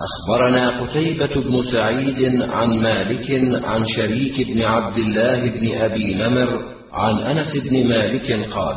أخبرنا قتيبة بن سعيد عن مالك عن شريك بن عبد الله بن أبي نمر عن أنس بن مالك قال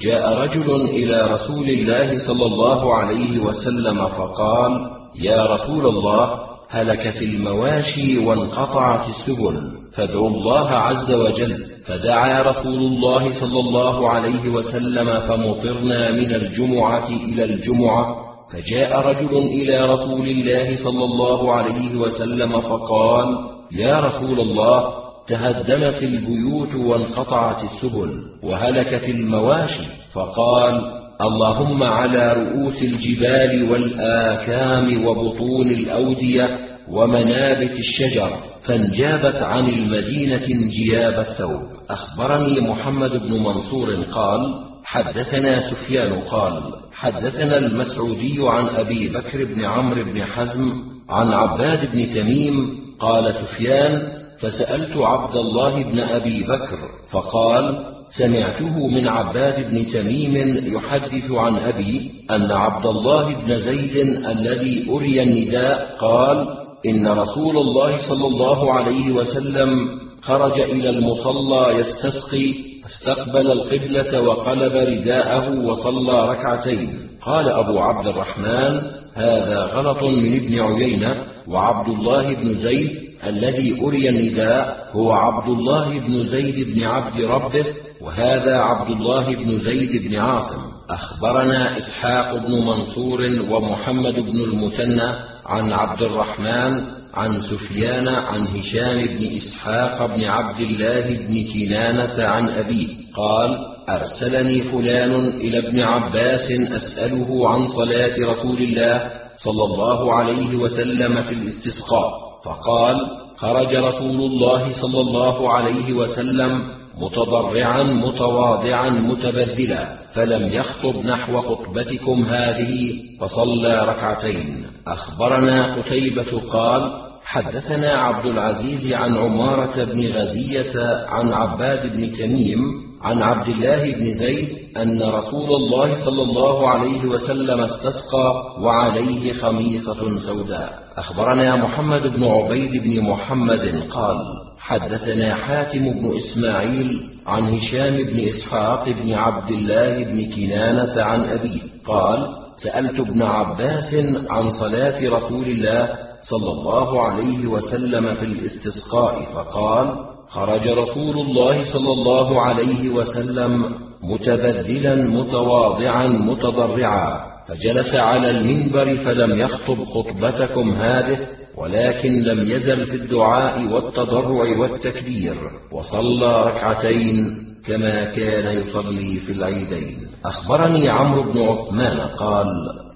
جاء رجل إلى رسول الله صلى الله عليه وسلم فقال يا رسول الله هلكت المواشي وانقطعت السبل فادعوا الله عز وجل. فدعا رسول الله صلى الله عليه وسلم فمطرنا من الجمعة إلى الجمعة فجاء رجل إلى رسول الله صلى الله عليه وسلم فقال يا رسول الله تهدمت البيوت وانقطعت السبل وهلكت المواشي. فقال اللهم على رؤوس الجبال والآكام وبطون الأودية ومنابت الشجر. فانجابت عن المدينة انجياب الثوب. أخبرني محمد بن منصور قال حدثنا سفيان قال حدثنا المسعودي عن أبي بكر بن عمرو بن حزم عن عباد بن تميم قال سفيان فسألت عبد الله بن أبي بكر فقال سمعته من عباد بن تميم يحدث عن أبي أن عبد الله بن زيد الذي أري النداء قال إن رسول الله صلى الله عليه وسلم خرج إلى المصلى يستسقي فاستقبل القبلة وقلب رداءه وصلى ركعتين. قال أبو عبد الرحمن هذا غلط من ابن عيينة وعبد الله بن زيد الذي أري النداء هو عبد الله بن زيد بن عبد ربه وهذا عبد الله بن زيد بن عاصم. أخبرنا إسحاق بن منصور ومحمد بن المثنى عن عبد الرحمن عن سفيان عن هشام بن إسحاق بن عبد الله بن كنانة عن أبيه قال أرسلني فلان إلى ابن عباس أسأله عن صلاة رسول الله صلى الله عليه وسلم في الاستسقاء فقال خرج رسول الله صلى الله عليه وسلم متضرعا متواضعا متبذلا فلم يخطب نحو خطبتكم هذه فصلى ركعتين. أخبرنا قتيبة قال حدثنا عبد العزيز عن عمارة بن غزية عن عباد بن تميم عن عبد الله بن زيد أن رسول الله صلى الله عليه وسلم استسقى وعليه خميصة سوداء. أخبرنا محمد بن عبيد بن محمد قال حدثنا حاتم بن إسماعيل عن هشام بن إسحاق بن عبد الله بن كنانة عن ابيه قال سألت ابن عباس عن صلاة رسول الله صلى الله عليه وسلم في الاستسقاء فقال خرج رسول الله صلى الله عليه وسلم متبذلا متواضعا متضرعا فجلس على المنبر فلم يخطب خطبتكم هذه ولكن لم يزل في الدعاء والتضرع والتكبير وصلى ركعتين كما كان يصلي في العيدين. أخبرني عمرو بن عثمان قال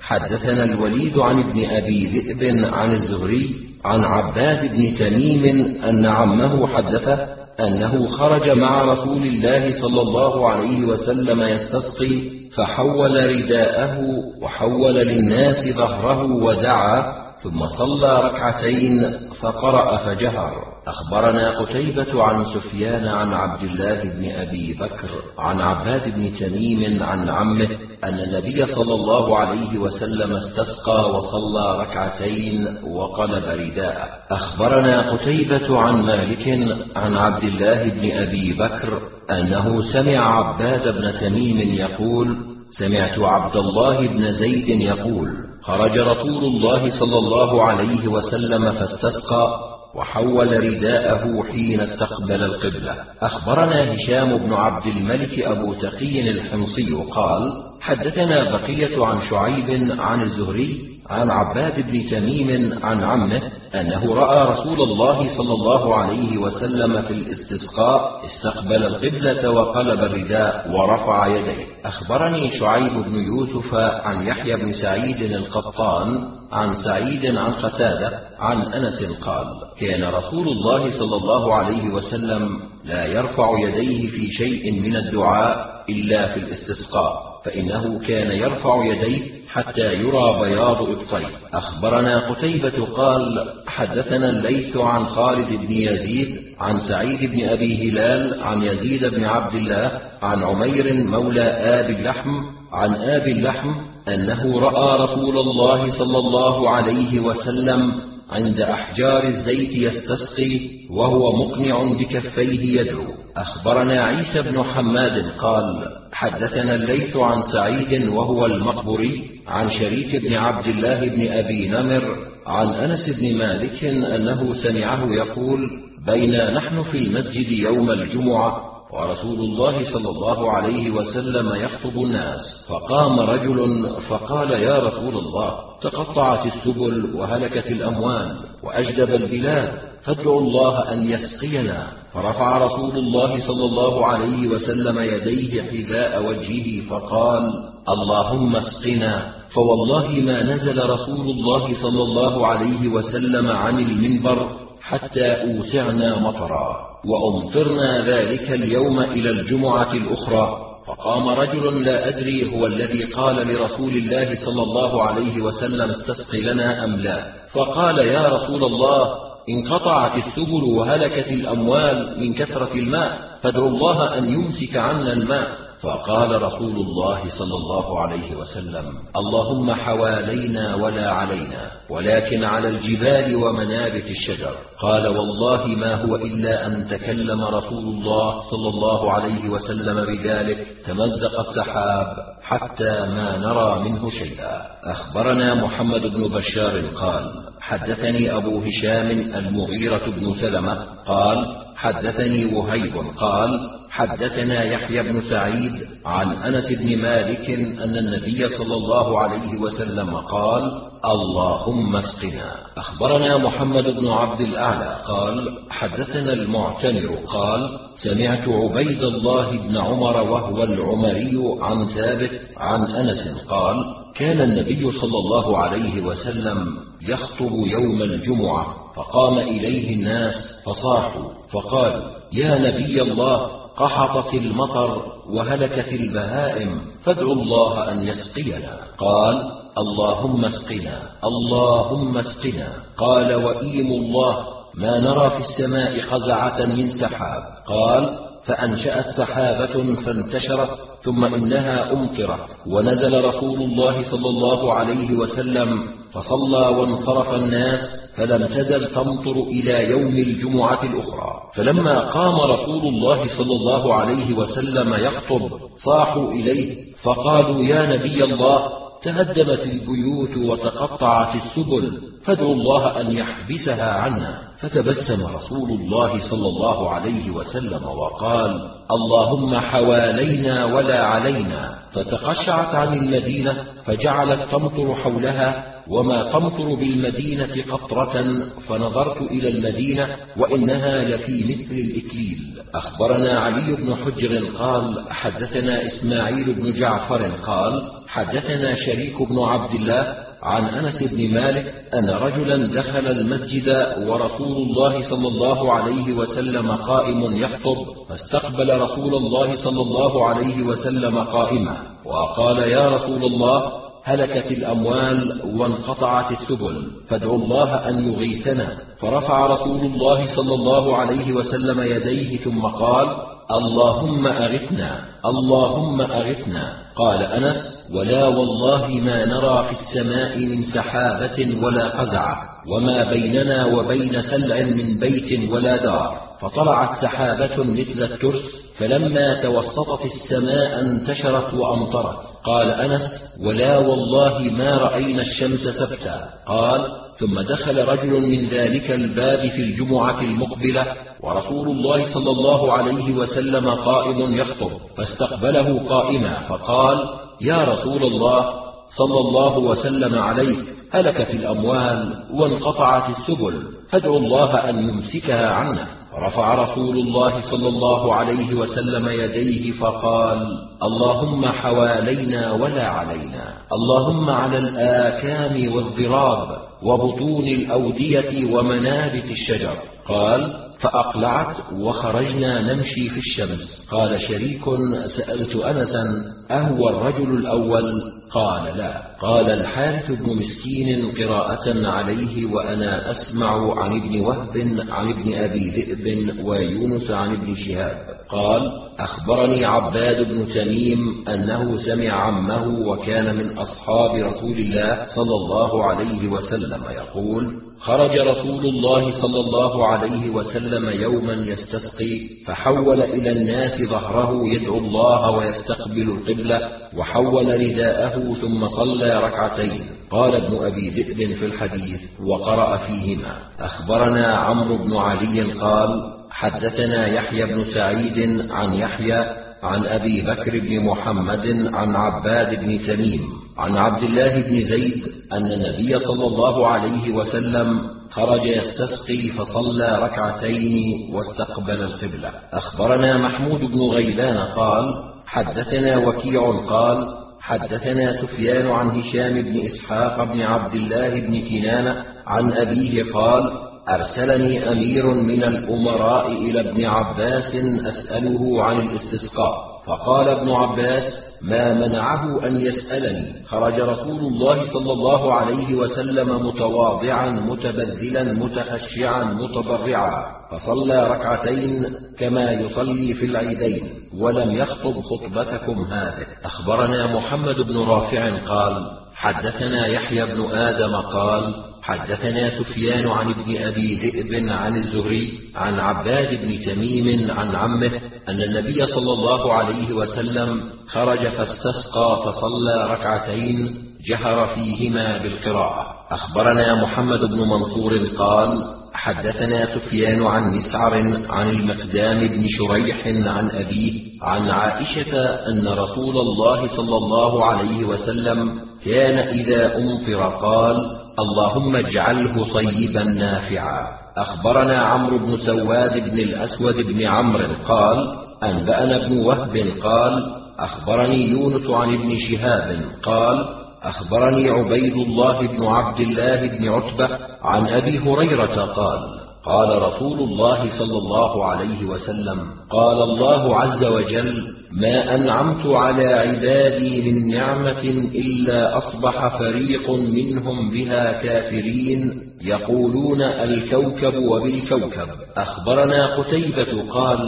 حدثنا الوليد عن ابن أبي ذئب عن الزهري عن عباد بن تميم أن عمه حدثه أنه خرج مع رسول الله صلى الله عليه وسلم يستسقي فحول رداءه وحول للناس ظهره ودعا ثم صلى ركعتين فقرأ فجهر. أخبرنا قتيبة عن سفيان عن عبد الله بن أبي بكر عن عباد بن تميم عن عمه أن النبي صلى الله عليه وسلم استسقى وصلى ركعتين وقلب رداءه أخبرنا قتيبة عن مالك عن عبد الله بن أبي بكر أنه سمع عباد بن تميم يقول سمعت عبد الله بن زيد يقول خرج رسول الله صلى الله عليه وسلم فاستسقى وحول رداءه حين استقبل القبلة. أخبرنا هشام بن عبد الملك أبو تقي الحمصي قال حدثنا بقية عن شعيب عن الزهري عن عباد بن تميم عن عمه أنه رأى رسول الله صلى الله عليه وسلم في الاستسقاء استقبل القبلة وقلب الرداء ورفع يديه. أخبرني شعيب بن يوسف عن يحيى بن سعيد القطان عن سعيد عن قتادة عن أنس قال كان رسول الله صلى الله عليه وسلم لا يرفع يديه في شيء من الدعاء إلا في الاستسقاء فإنه كان يرفع يديه حتى يرى بياض ابطيه أخبرنا قتيبة قال حدثنا الليث عن خالد بن يزيد عن سعيد بن أبي هلال عن يزيد بن عبد الله عن عمير مولى آبي اللحم عن آبي اللحم أنه رأى رسول الله صلى الله عليه وسلم عند أحجار الزيت يستسقي وهو مقنع بكفيه يدعو. أخبرنا عيسى بن حماد قال حدثنا الليث عن سعيد وهو المقبري عن شريك بن عبد الله بن أبي نمر عن أنس بن مالك أنه سمعه يقول بينا نحن في المسجد يوم الجمعة ورسول الله صلى الله عليه وسلم يخطب الناس. فقام رجل فقال يا رسول الله تقطعت السبل وهلكت الأموال وأجدب البلاد فادعوا الله أن يسقينا. فرفع رسول الله صلى الله عليه وسلم يديه حذاء وجهه فقال اللهم اسقنا. فوالله ما نزل رسول الله صلى الله عليه وسلم عن المنبر حتى أوسعنا مطرا. وامطرنا ذلك اليوم إلى الجمعة الأخرى. فقام رجل لا أدري هو الذي قال لرسول الله صلى الله عليه وسلم استسق لنا أم لا. فقال يا رسول الله انقطعت السبل وهلكت الأموال من كثرة الماء فادعوا الله أن يمسك عنا الماء. فقال رسول الله صلى الله عليه وسلم اللهم حوالينا ولا علينا ولكن على الجبال ومنابت الشجر. قال والله ما هو إلا أن تكلم رسول الله صلى الله عليه وسلم بذلك تمزق السحاب حتى ما نرى منه شيئا. أخبرنا محمد بن بشار قال حدثني أبو هشام المغيرة بن سلمة قال حدثني وهيب قال حدثنا يحيى بن سعيد عن أنس بن مالك أن النبي صلى الله عليه وسلم قال اللهم اسقنا. أخبرنا محمد بن عبد الأعلى قال حدثنا المعتمر قال سمعت عبيد الله بن عمر وهو العمري عن ثابت عن أنس قال كان النبي صلى الله عليه وسلم يخطب يوم الجمعة فقام إليه الناس فصاحوا فقالوا يا نبي الله قحطت المطر وهلكت البهائم فادعوا الله أن يسقينا. قال اللهم اسقنا اللهم اسقنا. قال وإيم الله ما نرى في السماء قزعه من سحاب. قال فأنشأت سحابة فانتشرت ثم إنها أمطرت ونزل رسول الله صلى الله عليه وسلم فصلى وانصرف الناس فلم تزل تمطر إلى يوم الجمعة الأخرى. فلما قام رسول الله صلى الله عليه وسلم يخطب صاحوا إليه فقالوا يا نبي الله تهدمت البيوت وتقطعت السبل. فادعوا الله أن يحبسها عنا. فتبسم رسول الله صلى الله عليه وسلم وقال اللهم حوالينا ولا علينا. فتقشعت عن المدينة فجعلت تمطر حولها وما تمطر بالمدينة قطرة. فنظرت إلى المدينة وإنها لفي مثل الإكليل أخبرنا علي بن حجر قال حدثنا إسماعيل بن جعفر قال حدثنا شريك بن عبد الله عن أنس بن مالك أن رجلا دخل المسجد ورسول الله صلى الله عليه وسلم قائم يخطب فاستقبل رسول الله صلى الله عليه وسلم قائما وقال يا رسول الله هلكت الأموال وانقطعت السبل فادعوا الله أن يغيثنا. فرفع رسول الله صلى الله عليه وسلم يديه ثم قال اللهم أغثنا اللهم أغثنا. قال أنس ولا والله ما نرى في السماء من سحابة ولا قزعه وما بيننا وبين سلع من بيت ولا دار. فطلعت سحابة مثل الترس فلما توسطت السماء انتشرت وأمطرت. قال أنس ولا والله ما رأينا الشمس سبتا. قال ثم دخل رجل من ذلك الباب في الجمعة المقبلة ورسول الله صلى الله عليه وسلم قائم يخطب فاستقبله قائما فقال يا رسول الله صلى الله وسلم عليه هلكت الأموال وانقطعت السبل فادعوا الله أن يمسكها عنا. رفع رسول الله صلى الله عليه وسلم يديه فقال اللهم حوالينا ولا علينا. اللهم على الآكام والضراب وبطون الأودية ومنابت الشجر. قال فأقلعت وخرجنا نمشي في الشمس. قال شريك سألت انسا أهو الرجل الأول؟ قال لا. قال الحارث بن مسكين قراءة عليه وأنا أسمع عن ابن وهب عن ابن أبي ذئب ويونس عن ابن شهاب. قال أخبرني عباد بن تميم أنه سمع عمه وكان من أصحاب رسول الله صلى الله عليه وسلم يقول خرج رسول الله صلى الله عليه وسلم يوما يستسقي فحول إلى الناس ظهره يدعو الله ويستقبل القبلة وحول رداءه ثم صلى ركعتين. قال ابن أبي ذئب في الحديث وقرأ فيهما. أخبرنا عمرو بن علي قال حدثنا يحيى بن سعيد عن يحيى عن أبي بكر بن محمد عن عباد بن تميم عن عبد الله بن زيد أن النبي صلى الله عليه وسلم خرج يستسقي فصلى ركعتين واستقبل القبلة. أخبرنا محمود بن غيلان قال حدثنا وكيع قال حدثنا سفيان عن هشام بن إسحاق بن عبد الله بن كنانة عن أبيه قال أرسلني أمير من الأمراء إلى ابن عباس أسأله عن الاستسقاء فقال ابن عباس ما منعه أن يسألني؟ خرج رسول الله صلى الله عليه وسلم متواضعا متبذلا متخشعا متضرعا فصلى ركعتين كما يصلي في العيدين ولم يخطب خطبتكم هذه أخبرنا محمد بن رافع قال حدثنا يحيى بن آدم قال حدثنا سفيان عن ابن أبي ذئب عن الزهري عن عباد بن تميم عن عمه أن النبي صلى الله عليه وسلم خرج فاستسقى فصلى ركعتين جهر فيهما بالقراءة. أخبرنا محمد بن منصور قال حدثنا سفيان عن مسعر عن المقدام بن شريح عن أبيه عن عائشة أن رسول الله صلى الله عليه وسلم كان إذا أمطر قال اللهم اجعله صيبا نافعا. أخبرنا عمرو بن سواد بن الأسود بن عمرو قال أنبأنا ابن وهب قال أخبرني يونس عن ابن شهاب قال أخبرني عبيد الله بن عبد الله بن عتبة عن أبي هريرة قال قال رسول الله صلى الله عليه وسلم قال الله عز وجل ما أنعمت على عبادي من نعمة إلا أصبح فريق منهم بها كافرين يقولون الكوكب وبالكوكب. أخبرنا قتيبة قال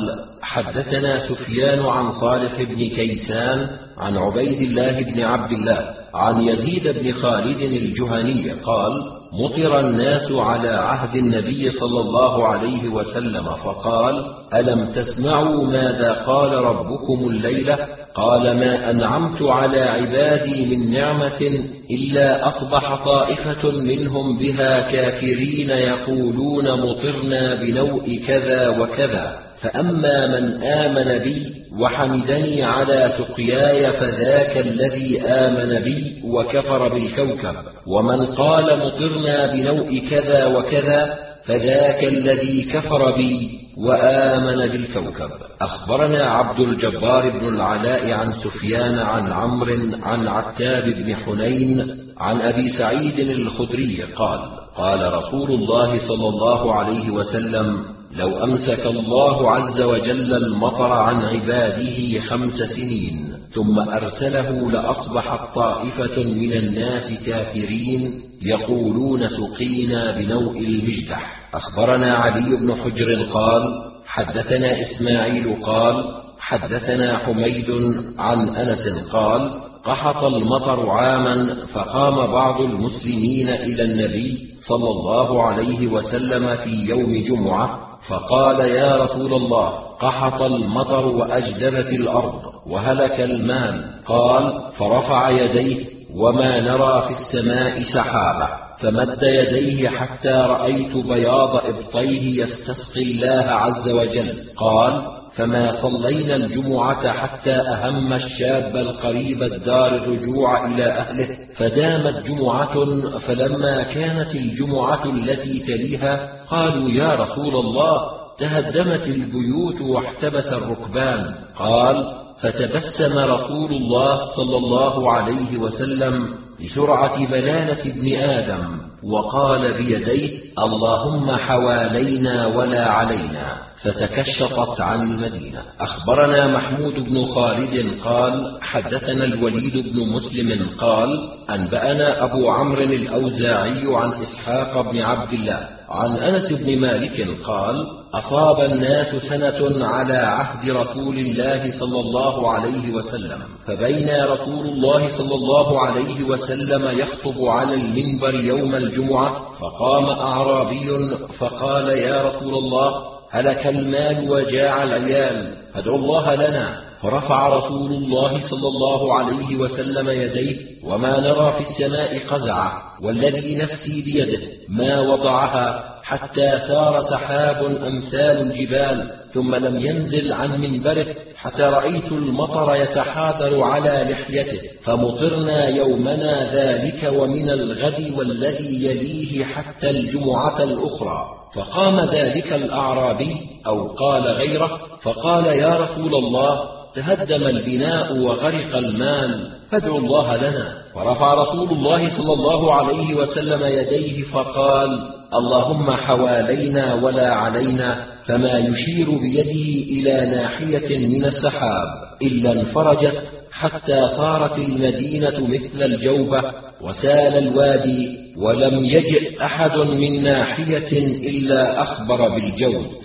حدثنا سفيان عن صالح بن كيسان عن عبيد الله بن عبد الله عن يزيد بن خالد الجهني قال مطر الناس على عهد النبي صلى الله عليه وسلم فقال ألم تسمعوا ماذا قال ربكم الليلة؟ قال ما أنعمت على عبادي من نعمة إلا أصبح طائفة منهم بها كافرين يقولون مطرنا بنوء كذا وكذا. فأما من آمن بي وحمدني على سقياي فذاك الذي آمن بي وكفر بالكوكب. ومن قال مطرنا بنوء كذا وكذا فذاك الذي كفر بي وآمن بالكوكب. أخبرنا عبد الجبار بن العلاء عن سفيان عن عمرو عن عتاب بن حنين عن أبي سعيد الخدري قال قال رسول الله صلى الله عليه وسلم لو أمسك الله عز وجل المطر عن عباده خمس سنين ثم أرسله لاصبحت طائفة من الناس كافرين يقولون سقينا بنوء المجدح. أخبرنا علي بن حجر قال حدثنا إسماعيل قال حدثنا حميد عن أنس قال قحط المطر عاما فقام بعض المسلمين إلى النبي صلى الله عليه وسلم في يوم جمعة فقال يا رسول الله قحط المطر وأجدبت الأرض وهلك المال. قال فرفع يديه وما نرى في السماء سحابة فمد يديه حتى رأيت بياض إبطيه يستسقي الله عز وجل. قال فما صلينا الجمعة حتى أهم الشاب القريب الدار الرجوع إلى أهله فدامت جمعة فلما كانت الجمعة التي تليها قالوا يا رسول الله تهدمت البيوت واحتبس الركبان قال فتبسم رسول الله صلى الله عليه وسلم لسرعة بلالة ابن آدم. وقال بيديه اللهم حوالينا ولا علينا فتكشطت عن المدينة. أخبرنا محمود بن خالد قال حدثنا الوليد بن مسلم قال أنبأنا أبو عمرو الأوزاعي عن إسحاق بن عبد الله عن أنس بن مالك قال أصاب الناس سنة على عهد رسول الله صلى الله عليه وسلم فبين رسول الله صلى الله عليه وسلم يخطب على المنبر يوم الجمعة فقام أعرابي فقال يا رسول الله هلك المال وجاع العيال فادعوا الله لنا. فرفع رسول الله صلى الله عليه وسلم يديه وما نرى في السماء قزعة والذي نفسي بيده ما وضعها حتى ثار سحاب أمثال الجبال ثم لم ينزل عن منبره حتى رأيت المطر يتحاذر على لحيته. فمطرنا يومنا ذلك ومن الغد والذي يليه حتى الجمعة الأخرى. فقام ذلك الأعرابي أو قال غيره فقال يا رسول الله تهدم البناء وغرق المال فادعوا الله لنا. ورفع رسول الله صلى الله عليه وسلم يديه فقال اللهم حوالينا ولا علينا فما يشير بيده إلى ناحية من السحاب إلا انفرجت حتى صارت المدينة مثل الجوبة وسال الوادي ولم يجئ أحد من ناحية إلا أخبر بالجود.